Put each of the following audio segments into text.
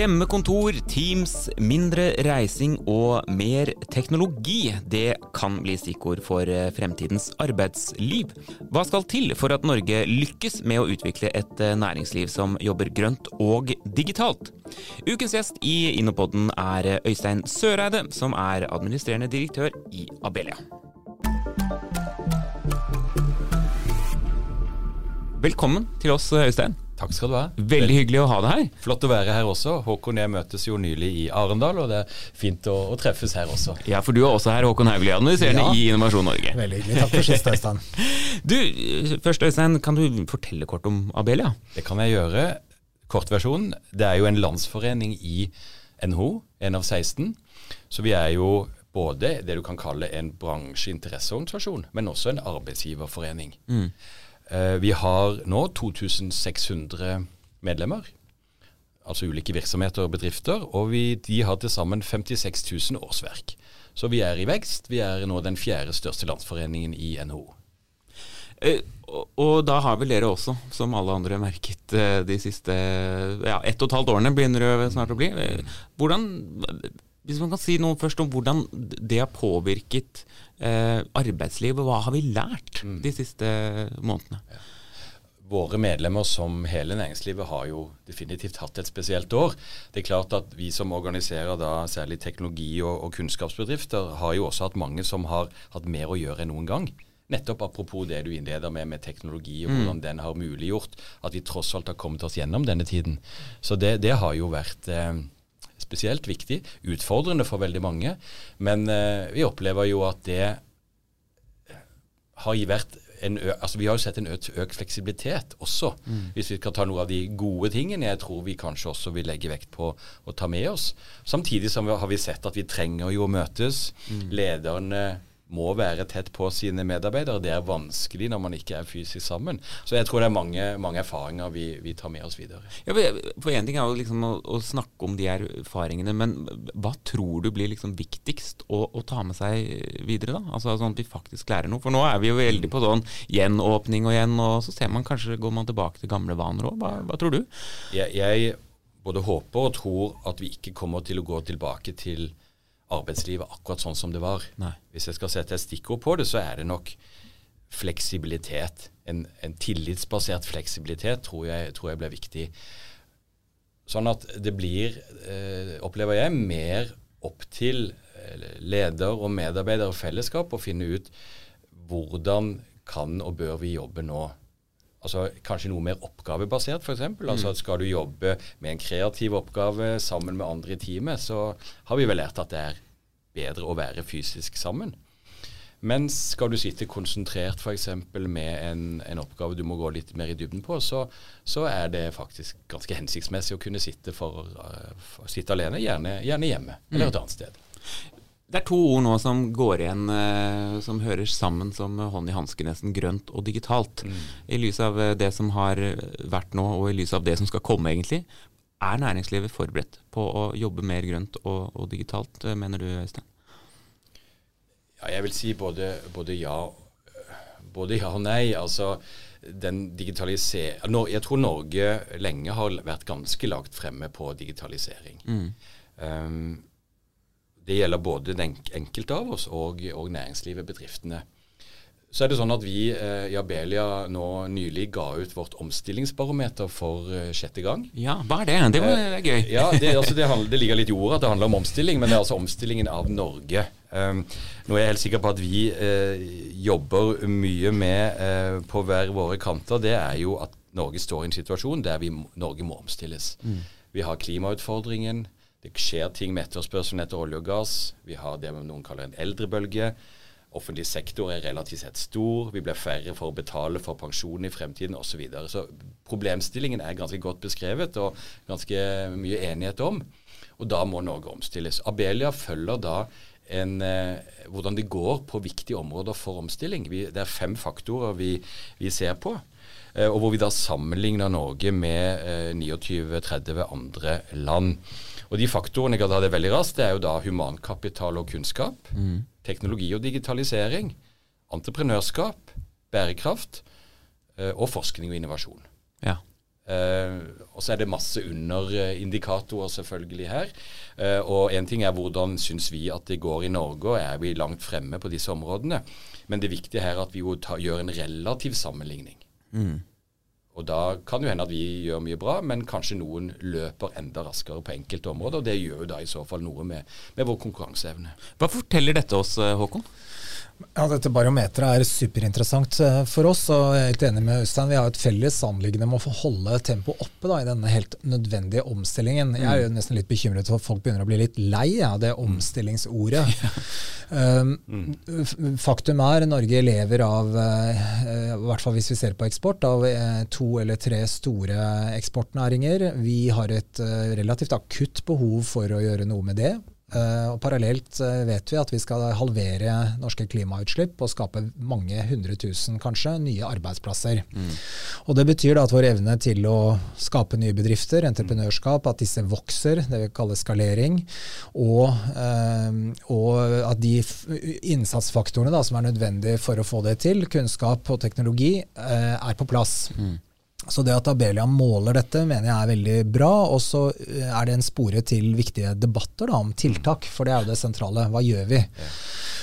Hjemmekontor, Teams, mindre reising og mer teknologi. Det kan bli stikkord for eh, fremtidens arbeidsliv. Hva skal til for at Norge lykkes med å utvikle et eh, næringsliv som jobber grønt og digitalt? Ukens gjest i Innopodden er eh, Øystein Søreide, som er administrerende direktør i Abelia. Velkommen til oss, Øystein. Takk skal du ha. Veldig hyggelig å ha deg her. Flott å være her også. Håkon og jeg møtes jo nylig i Arendal, og det er fint å, å treffes her også. Ja, for du er også her, Håkon Hauglie, administrerende Ja. i Innovasjon Norge. Veldig hyggelig. Takk for sist, Øystein. Du, først Øystein, kan du fortelle kort om Abelia? Det kan jeg gjøre. Kortversjonen. Det er jo en landsforening i NHO, en av 16. Så vi er jo både det du kan kalle en bransjeinteresseorganisasjon, men også en arbeidsgiverforening. Eh, Vi har nå 2600 medlemmer, altså ulike virksomheter og bedrifter, og vi, de har til sammen 56 000 årsverk. Så vi er i vekst. Vi er nå den fjerde største landsforeningen i NHO. Eh, og, da har vel dere også, som alle andre, merket eh, de siste ja, ett og et halvt årene begynner det snart å bli. Eh, Hvordan, hvis man kan si noe først om hvordan det har påvirket eh, arbeidslivet, hva har vi lært de siste månedene? Våre medlemmer som hele næringslivet har jo definitivt hatt et spesielt år. Det er klart at Vi som organiserer da særlig teknologi- og, og kunnskapsbedrifter, har jo også hatt mange som har hatt mer å gjøre enn noen gang. Nettopp apropos det du innleder med med teknologi, og hvordan den har muliggjort at vi tross alt har kommet oss gjennom denne tiden. Så det, det har jo vært eh, spesielt viktig. Utfordrende for veldig mange. Men eh, vi opplever jo at det har vært en altså Vi har jo sett en økt, økt fleksibilitet også, hvis vi skal ta noe av de gode tingene jeg tror vi kanskje også vil legge vekt på å ta med oss. Samtidig som vi, har vi sett at vi trenger jo å møtes. Lederne må være tett på sine medarbeidere. Det er vanskelig når man ikke er fysisk sammen. Så jeg tror det er mange, mange erfaringer vi, vi tar med oss videre. Ja, for- Én En ting er jo liksom å, å snakke om de erfaringene, men hva tror du blir liksom viktigst å, å ta med seg videre? da? Altså Sånn at vi faktisk lærer noe. For nå er vi jo veldig på sånn gjenåpning og igjen, og så ser man kanskje går man tilbake til gamle vaner òg. Hva, hva tror du? Jeg, jeg både håper og tror at vi ikke kommer til å gå tilbake til arbeidslivet akkurat sånn som det var. Nei. Hvis jeg skal sette et stikkord på det, så er det nok fleksibilitet. En, en tillitsbasert fleksibilitet tror jeg, tror jeg blir viktig. Sånn at det blir, eh, opplever jeg, mer opp til eh, leder og medarbeider og fellesskap å finne ut hvordan kan og bør vi jobbe nå. Altså Kanskje noe mer oppgavebasert, f.eks. Altså, at skal du jobbe med en kreativ oppgave sammen med andre i teamet, så har vi vel lært at det er bedre å være fysisk sammen. Mens skal du sitte konsentrert f.eks. med en, en oppgave du må gå litt mer i dybden på, så, så er det faktisk ganske hensiktsmessig å kunne sitte, for, uh, for, sitte alene, gjerne, gjerne hjemme eller et annet sted. Det er to ord nå som går igjen, eh, som hører sammen som hånd i hanske, nesten grønt og digitalt. I lys av eh, det som har vært nå, og i lys av det som skal komme, egentlig. Er næringslivet forberedt på å jobbe mer grønt og, og digitalt, eh, mener du, Øystein? Ja, jeg vil si både, både, ja, både ja og nei. Altså, den digitaliser... Jeg tror Norge lenge har vært ganske lagt fremme på digitalisering. Um, det gjelder både den enkelte av oss og, og næringslivet, bedriftene. Så er det sånn at vi eh, i Abelia nå nylig ga ut vårt omstillingsbarometer for eh, sjette gang. Ja, hva er det? Det var er gøy. Ja, det, altså det, handler, det ligger litt i ordet at det handler om omstilling, men det er altså omstillingen av Norge. Um, nå er jeg helt sikker på at vi eh, jobber mye med eh, på hver våre kanter. Det er jo at Norge står i en situasjon der vi, Norge må omstilles. Vi har klimautfordringen. Det skjer ting med etterspørselen etter olje og gass. Vi har det noen kaller en eldrebølge. Offentlig sektor er relativt sett stor. Vi blir færre for å betale for pensjon i fremtiden osv. Så, videre. så problemstillingen er ganske godt beskrevet og ganske mye enighet om. Og da må Norge omstilles. Abelia følger da en, eh, hvordan det går på viktige områder for omstilling. Vi, det er fem faktorer vi, vi ser på. Eh, og hvor vi da sammenligner Norge med eh, 29-30 andre land. Og de faktorene jeg hadde veldig raskt, det er jo da humankapital og kunnskap, teknologi og digitalisering, entreprenørskap, bærekraft eh, og forskning og innovasjon. Ja. Uh, og så er det masse underindikatorer selvfølgelig her. Uh, og én ting er hvordan syns vi at det går i Norge, og er vi langt fremme på disse områdene. Men det viktige her er at vi jo ta, gjør en relativ sammenligning. Mm. Og da kan det hende at vi gjør mye bra, men kanskje noen løper enda raskere på enkelte områder. og Det gjør jo da i så fall noe med, med vår konkurranseevne. Hva forteller dette oss, Håkon? Ja, Dette barometeret er superinteressant eh, for oss. og jeg er helt enig med Øystein. Vi har et felles anliggende med å få holde tempoet oppe da, i denne helt nødvendige omstillingen. Jeg er jo nesten litt bekymret for at folk begynner å bli litt lei av ja, det omstillingsordet. um, faktum er Norge lever av, uh, i hvert fall hvis vi ser på eksport, av uh, to eller tre store eksportnæringer. Vi har et relativt akutt behov for å gjøre noe med det. Uh, og Parallelt uh, vet vi at vi skal halvere norske klimautslipp og skape mange hundre tusen kanskje, nye arbeidsplasser. Mm. Og Det betyr da at vår evne til å skape nye bedrifter, entreprenørskap, at disse vokser, det vi kaller skalering, og, uh, og at de innsatsfaktorene da, som er nødvendige for å få det til, kunnskap og teknologi, er på plass. Mm. Så det at Abelia måler dette, mener jeg er veldig bra. Og så eh, er det en spore til viktige debatter da, om tiltak, for det er jo det sentrale. Hva gjør vi?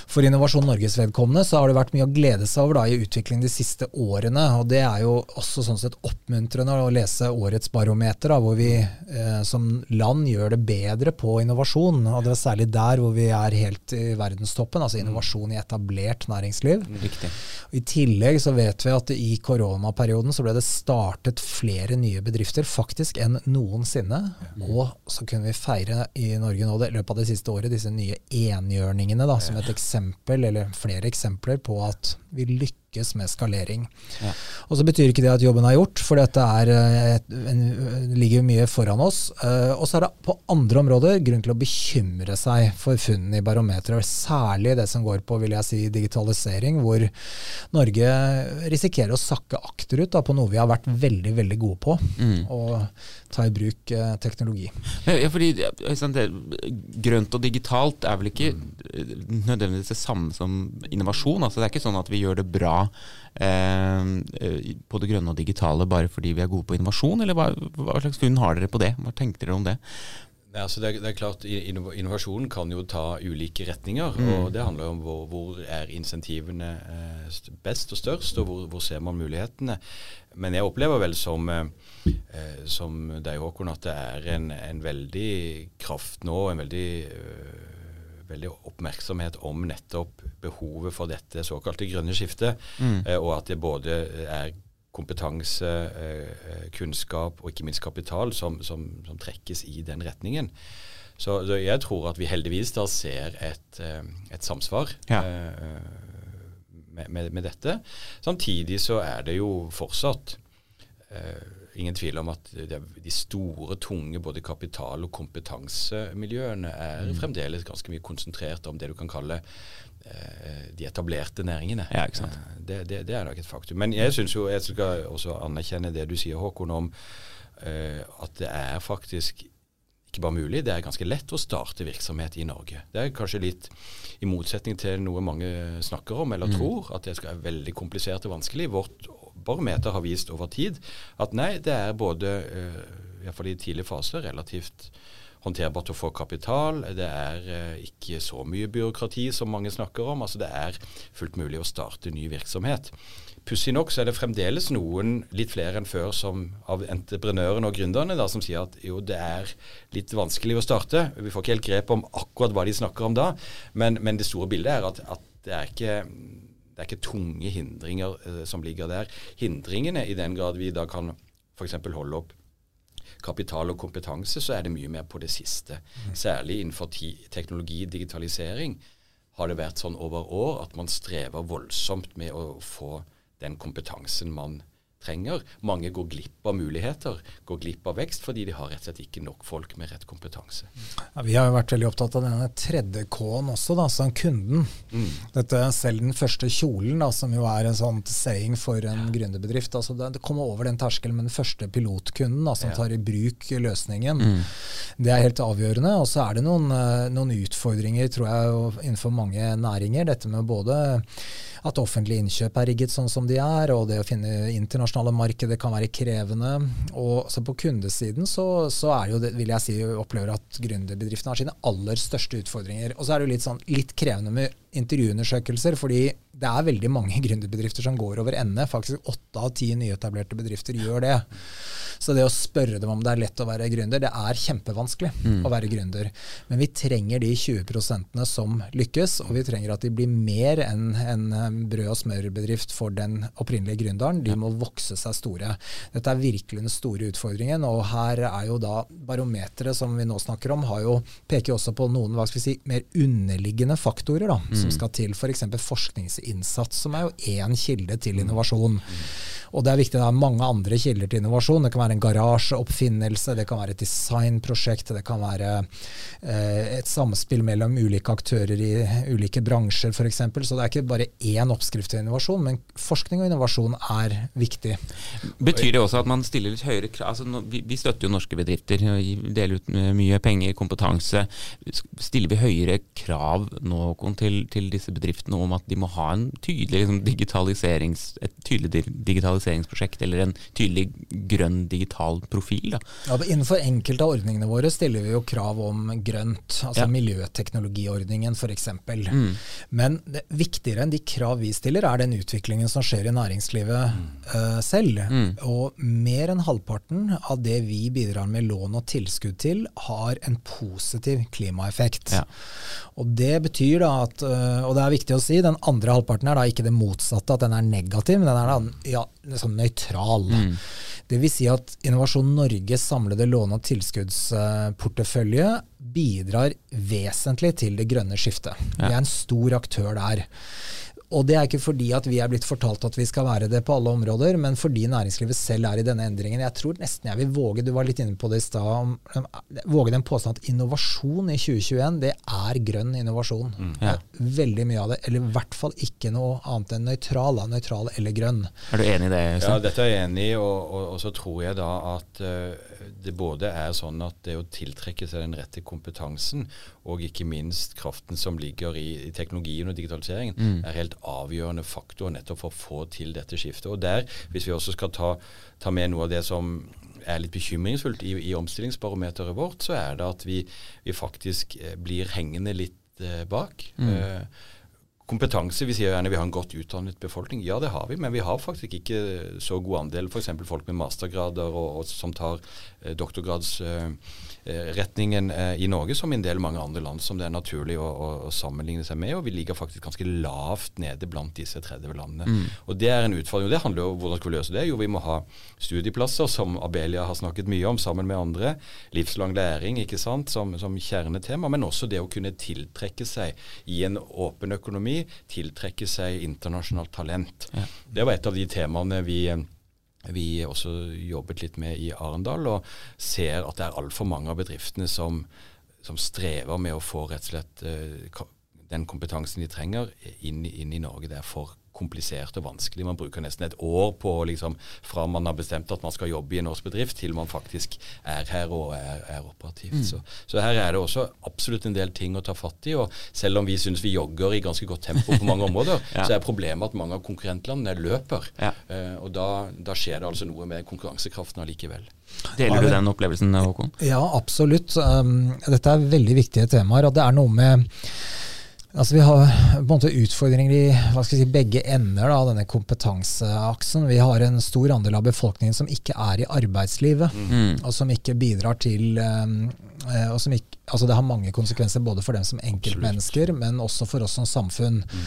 For Innovasjon Norges vedkommende så har det vært mye å glede seg over da, i utviklingen de siste årene. og Det er jo også sånn sett oppmuntrende å lese årets barometer, da, hvor vi eh, som land gjør det bedre på innovasjon. og Det er særlig der hvor vi er helt i verdenstoppen, altså innovasjon i etablert næringsliv. Riktig. I tillegg så vet vi at i koronaperioden så ble det startet flere nye bedrifter faktisk enn noensinne. Og så kunne vi feire i Norge nå i løpet av det siste året disse nye enhjørningene da, som et eksempel, eller flere eksempler på at vi lykkes lykkes med skalering. Ja. Og så betyr ikke det at jobben er gjort, for dette er, eh, en, ligger mye foran oss. Uh, og så er det på andre områder grunn til å bekymre seg for funnene i barometeret. Særlig det som går på vil jeg si, digitalisering, hvor Norge risikerer å sakke akterut da, på noe vi har vært veldig veldig gode på. Mm. Og ta i bruk uh, teknologi. Ja, fordi Grønt og digitalt er vel ikke nødvendigvis det samme som innovasjon? altså Det er ikke sånn at vi gjør det bra eh, på det grønne og digitale bare fordi vi er gode på innovasjon, eller hva, hva slags funn har dere på det? Hva tenkte dere om det? Nei, altså det, er, det, er, klart, Innovasjonen kan jo ta ulike retninger. Mm. og Det handler om hvor, hvor er insentivene eh, best og størst, og hvor, hvor, ser man mulighetene. Men jeg opplever vel som, eh, eh som deg, Håkon, at det er en, en veldig kraft nå, en veldig veldig oppmerksomhet om nettopp behovet for dette såkalte grønne skiftet, mm. eh, og at det både er kompetanse, eh, kunnskap og ikke minst kapital som, som, som trekkes i den retningen. Så, så, jeg tror at vi heldigvis da ser et, eh, et samsvar ja. Eh, med, med, med, dette. Samtidig så er det jo fortsatt eh, ingen tvil om at de store, tunge både kapital- og kompetansemiljøene er mm. fremdeles ganske mye konsentrert om det du kan kalle eh, de etablerte næringene. Ja, ikke sant? Eh, det, det, det, er nok et faktum. Men jeg syns jo jeg skal også anerkjenne det du sier, Håkon, om eh, at det er faktisk ikke bare mulig, det er ganske lett å starte virksomhet i Norge. Det er kanskje litt i motsetning til noe mange snakker om eller mm. tror, at det skal være veldig komplisert og vanskelig. Vårt barometer har vist over tid at nei, det er både, iallfall i tidlig fase, relativt håndterbart å få kapital. Det er uh, ikke så mye byråkrati som mange snakker om. altså Det er fullt mulig å starte ny virksomhet. Pussig nok så er det fremdeles noen, litt flere enn før, som, av entreprenørene og gründerne da, som sier at jo, det er litt vanskelig å starte. Vi får ikke helt grep om akkurat hva de snakker om da, men, men det store bildet er at, at det er ikke det er ikke tunge hindringer eh, som ligger der. Hindringene, i den grad vi da kan f.eks. holde opp kapital og kompetanse, så er det mye mer på det siste. Mm. Særlig innenfor teknologi, digitalisering, har det vært sånn over år at man strever voldsomt med å få den kompetansen man trenger. Mange går glipp av muligheter, går glipp av vekst fordi de har rett og slett ikke nok folk med rett kompetanse. Ja, vi har jo vært veldig opptatt av denne tredje K-en også, da, som kunden. Mm. Dette Selv den første kjolen, da, som jo er en sånn saying for en ja. gründerbedrift. Altså det, det, kommer over den terskelen med den første pilotkunden da, som ja. tar i bruk løsningen. Mm. Det er helt avgjørende. Og så er det noen, eh, noen utfordringer tror jeg, innenfor mange næringer. Dette med både at offentlige innkjøp er rigget sånn som de er, og det å finne internasjonale markeder kan være krevende. Og så på kundesiden så, så er jo det, vil jeg si, opplever at gründerbedriftene har sine aller største utfordringer. Og så er det jo litt, sånn, litt krevende med intervjuundersøkelser, fordi det er veldig mange gründerbedrifter som går over ende. Faktisk åtte av ti nyetablerte bedrifter gjør det. Så det å spørre dem om det er lett å være gründer, det er kjempevanskelig mm. å være gründer. Men vi trenger de 20% som lykkes, og vi trenger at de blir mer enn en brød- og smørbedrift for den opprinnelige gründeren. De må vokse seg store. Dette er virkelig den store utfordringen, og her er jo da barometeret som vi nå snakker om, jo, peker også på noen hva skal vi si, mer underliggende faktorer da. Som skal til. F.eks. For forskningsinnsats, som er jo én kilde til innovasjon. Mm. Og det er viktig, det er mange andre kilder til innovasjon. Det kan være en garasjeoppfinnelse, det kan være et designprosjekt, det kan være eh, et samspill mellom ulike aktører i ulike bransjer f.eks. Så det er ikke bare én oppskrift til innovasjon, men forskning og innovasjon er viktig. Betyr det også at man stiller litt høyere krav? Altså, vi, vi, støtter jo norske bedrifter, deler ut mye penger, kompetanse. Stiller vi høyere krav nå til, til disse bedriftene om at de må ha en tydelig liksom, digitaliserings, et tydelig digitaliseringsprosjekt? eller en tydelig grønn digital profil? Da. Ja, innenfor enkelte av ordningene våre stiller vi jo krav om grønt, altså ja. miljøteknologiordningen f.eks. Mm. Men det, viktigere enn de krav vi stiller, er den utviklingen som skjer i næringslivet mm. uh, selv. Mm. Og mer enn halvparten av det vi bidrar med lån og tilskudd til, har en positiv klimaeffekt. Ja. Og det betyr da at, uh, og det er viktig å si, den andre halvparten er da ikke det motsatte, at den er negativ, men den er da ja, liksom nøytral. Mm. vil Si at Innovasjon Norges samlede låne- og tilskuddsportefølje bidrar vesentlig til det grønne skiftet. Ja. Vi er en stor aktør der. Og det er ikke fordi at vi er blitt fortalt at vi skal være det på alle områder, men fordi næringslivet selv er i denne endringen. Jeg tror nesten jeg vil våge, du var litt inne på det i stad, våge den påstanden at innovasjon i 2021, det er grønn innovasjon. Mm, ja. Veldig mye av det. Eller i hvert fall ikke noe annet enn nøytral. Nøytral eller grønn. Er du enig i det? Øystein? Ja, dette er jeg enig i, og, og, og, så tror jeg da at uh, det både er sånn at det å tiltrekke seg den rette kompetansen, og ikke minst kraften som ligger i, i teknologien og digitaliseringen, mm. er helt avgjørende faktor nettopp for å få til dette skiftet. Og der, hvis vi også skal ta, ta med noe av det som er litt bekymringsfullt i, i omstillingsbarometeret vårt, så er det at vi, vi faktisk eh, blir hengende litt eh, bak. Mm. Eh, kompetanse. Vi sier gjerne vi har en godt utdannet befolkning. Ja, det har vi, men vi har faktisk ikke så god andel f.eks. folk med mastergrader og, og som tar eh, doktorgradsretningen eh, eh, i Norge, som i en del mange andre land som det er naturlig å, å, å, sammenligne seg med. Og vi ligger faktisk ganske lavt nede blant disse 30 landene. Mm. Og det er en utfordring. og Det handler jo om hvordan skal vi løse det? Jo, vi må ha studieplasser, som Abelia har snakket mye om sammen med andre. Livslang læring, ikke sant, som, som kjernetema. Men også det å kunne tiltrekke seg i en åpen økonomi tiltrekke seg internasjonalt talent. Ja. Det var et av de temaene vi, vi også jobbet litt med i Arendal, og ser at det er altfor mange av bedriftene som, som, strever med å få rett og slett uh, den kompetansen de trenger, inn, inn i Norge. Det er for komplisert og vanskelig. Man bruker nesten et år på liksom, fra man har bestemt at man skal jobbe i en årsbedrift, til man faktisk er her og er, er operativt. Mm. Så, så, her er det også absolutt en del ting å ta fatt i. og Selv om vi syns vi jogger i ganske godt tempo på mange områder, ja. så er problemet at mange av konkurrentlandene løper. Ja. Uh, og da, da, skjer det altså noe med konkurransekraften allikevel. Deler du den opplevelsen, Håkon? Ja, absolutt. Um, dette er veldig viktige temaer. og det er noe med Altså Vi har på en måte utfordringer i hva skal jeg si, begge ender av denne kompetanseaksen. Vi har en stor andel av befolkningen som ikke er i arbeidslivet, mm. og som ikke bidrar til um, og som ikke, altså Det har mange konsekvenser både for dem som enkeltmennesker, men også for oss som samfunn. Mm.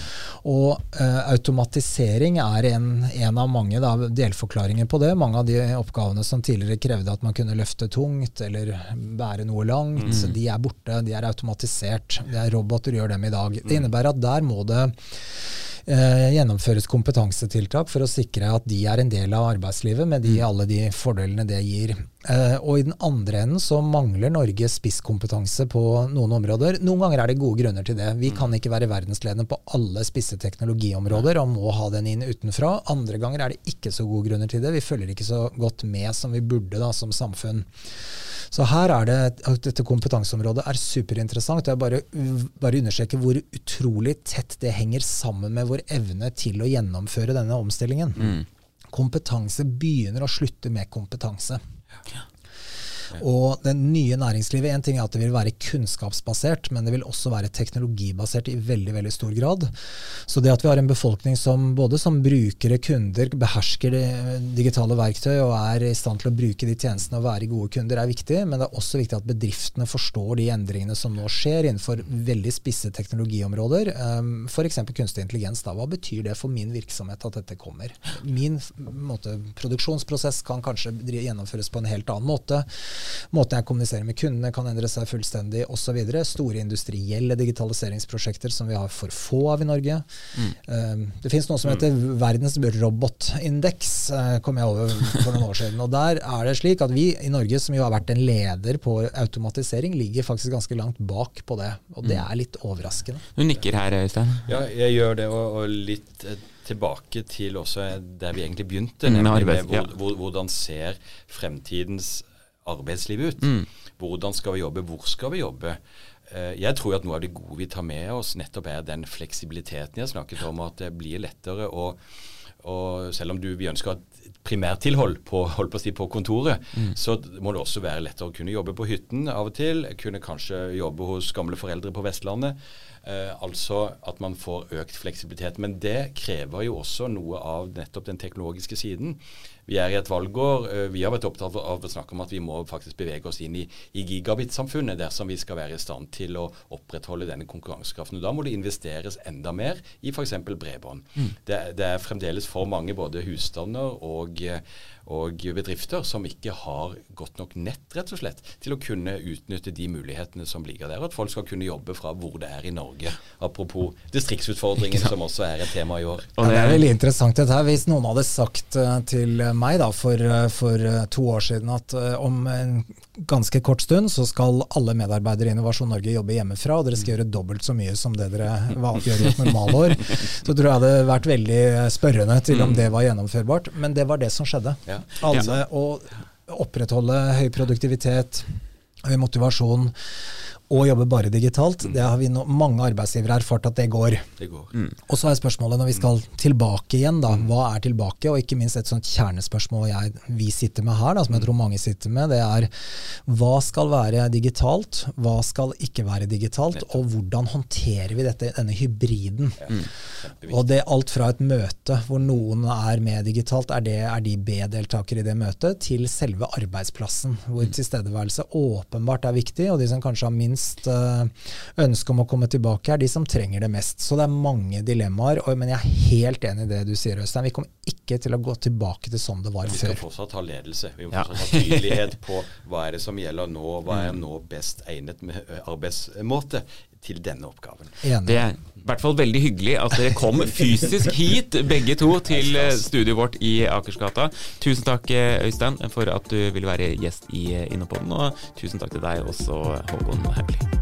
Og uh, automatisering er en, en av mange da, delforklaringer på det. Mange av de oppgavene som tidligere krevde at man kunne løfte tungt eller bære noe langt, mm. de er borte. De er automatisert. Det er roboter gjør dem i dag. Det innebærer at der må det eh, gjennomføres kompetansetiltak for å sikre at de er en del av arbeidslivet med de, alle de fordelene det gir. Eh, og i den andre enden så mangler Norge spisskompetanse på noen områder. Noen ganger er det gode grunner til det. Vi mm. kan ikke være verdensledende på alle spisse teknologiområder og må ha den inn utenfra. Andre ganger er det ikke så gode grunner til det. Vi følger ikke så godt med som vi burde da, som samfunn. Så her er det at dette kompetanseområdet er superinteressant. Jeg bare, bare understreker hvor utrolig tett det henger sammen med vår evne til å gjennomføre denne omstillingen. Mm. Kompetanse begynner å slutte med kompetanse. Ja. Og det nye næringslivet, en ting er at det vil være kunnskapsbasert, men det vil også være teknologibasert i veldig veldig stor grad. Så det at vi har en befolkning som både som brukere, kunder, behersker digitale verktøy og er i stand til å bruke de tjenestene og være gode kunder, er viktig. Men det er også viktig at bedriftene forstår de endringene som nå skjer innenfor veldig spisse teknologiområder. Um, F.eks. kunstig intelligens. Da. Hva betyr det for min virksomhet at dette kommer? Min måte, produksjonsprosess kan kanskje gjennomføres på en helt annen måte. Måten jeg kommuniserer med kundene kan endre seg fullstendig osv. Store industrielle digitaliseringsprosjekter som vi har for få av i Norge. Mm. Um, det finnes noe som heter Verdens robotindeks, uh, kom jeg over for noen år siden. og Der er det slik at vi i Norge, som jo har vært en leder på automatisering, ligger faktisk ganske langt bak på det. Og det mm. er litt overraskende. Du nikker her, Øystein. Ja, jeg gjør det. og, og litt eh, tilbake til også der vi egentlig begynte, mm, nemlig med hvordan ser fremtidens arbeidslivet ut. Mm. Hvordan skal vi jobbe, hvor skal vi jobbe? Eh, jeg tror at noe av det gode vi tar med oss, nettopp er den fleksibiliteten jeg snakket om, at det blir lettere å og selv om du, vi ønsker et primærtilhold på, på, si, på kontoret, mm. så må det også være lettere å kunne jobbe på hytten av og til. Kunne kanskje jobbe hos gamle foreldre på Vestlandet. Eh, altså at man får økt fleksibilitet. Men det krever jo også noe av nettopp den teknologiske siden. Vi er i et valgår. Eh, vi har vært opptatt av å snakke om at vi må faktisk bevege oss inn i, i gigabit-samfunnet dersom vi skal være i stand til å opprettholde denne konkurransekraften. Da må det investeres enda mer i f.eks. bredbånd. Mm. Det, det, er fremdeles for mange både husstander og, og bedrifter som ikke har godt nok nett, rett og slett, til å kunne utnytte de mulighetene som ligger der. At folk skal kunne jobbe fra hvor det er i Norge. Apropos distriktsutfordringen, som også er et tema i år. Ja, det er veldig interessant dette her. Hvis noen hadde sagt eh, til meg da, for, for to år siden at om en ganske kort stund så skal alle medarbeidere i Innovasjon Norge jobbe hjemmefra, og dere skal gjøre dobbelt så mye som det dere gjør i et normalår, så tror jeg det hadde vært veldig spørrende til om mm. det var gjennomførbart. Men det var det som skjedde. Alle å opprettholde høy produktivitet, høy motivasjon og jobbe bare digitalt. Mm. Det har vi no, mange arbeidsgivere erfart at det går. Det går. Mm. Og så er spørsmålet når vi skal tilbake igjen, da, mm. hva er tilbake? Og ikke minst et sånt kjernespørsmål jeg, vi sitter med her, da, som jeg mm. tror mange sitter med, det er hva skal være digitalt, hva skal ikke være digitalt, og hvordan håndterer vi dette, denne hybriden? Mm. og det alt fra et møte hvor noen er med digitalt, er, det, er de B-deltakere i det møtet, til selve arbeidsplassen, hvor mm. tilstedeværelse åpenbart er viktig, og de som kanskje har minst minst eh, ønske om å komme tilbake, er de som trenger det mest. Så det er mange dilemmaer. Men jeg er helt enig i det du sier, Øystein. Vi kommer ikke til å gå tilbake til sånn det var før. Vi skal før. fortsatt ha ledelse. Vi må ja. fortsatt ha tydelighet på hva er det som gjelder nå. Hva er nå best egnet med eh, arbeidsmåte til denne oppgaven. Enig. Det er i hvert fall veldig hyggelig at dere kom fysisk hit, begge to, til eh, studioet vårt i Akersgata. Tusen takk, Øystein, for at du ville være gjest i Innopoden, og tusen takk til deg også, Håkon Haugli.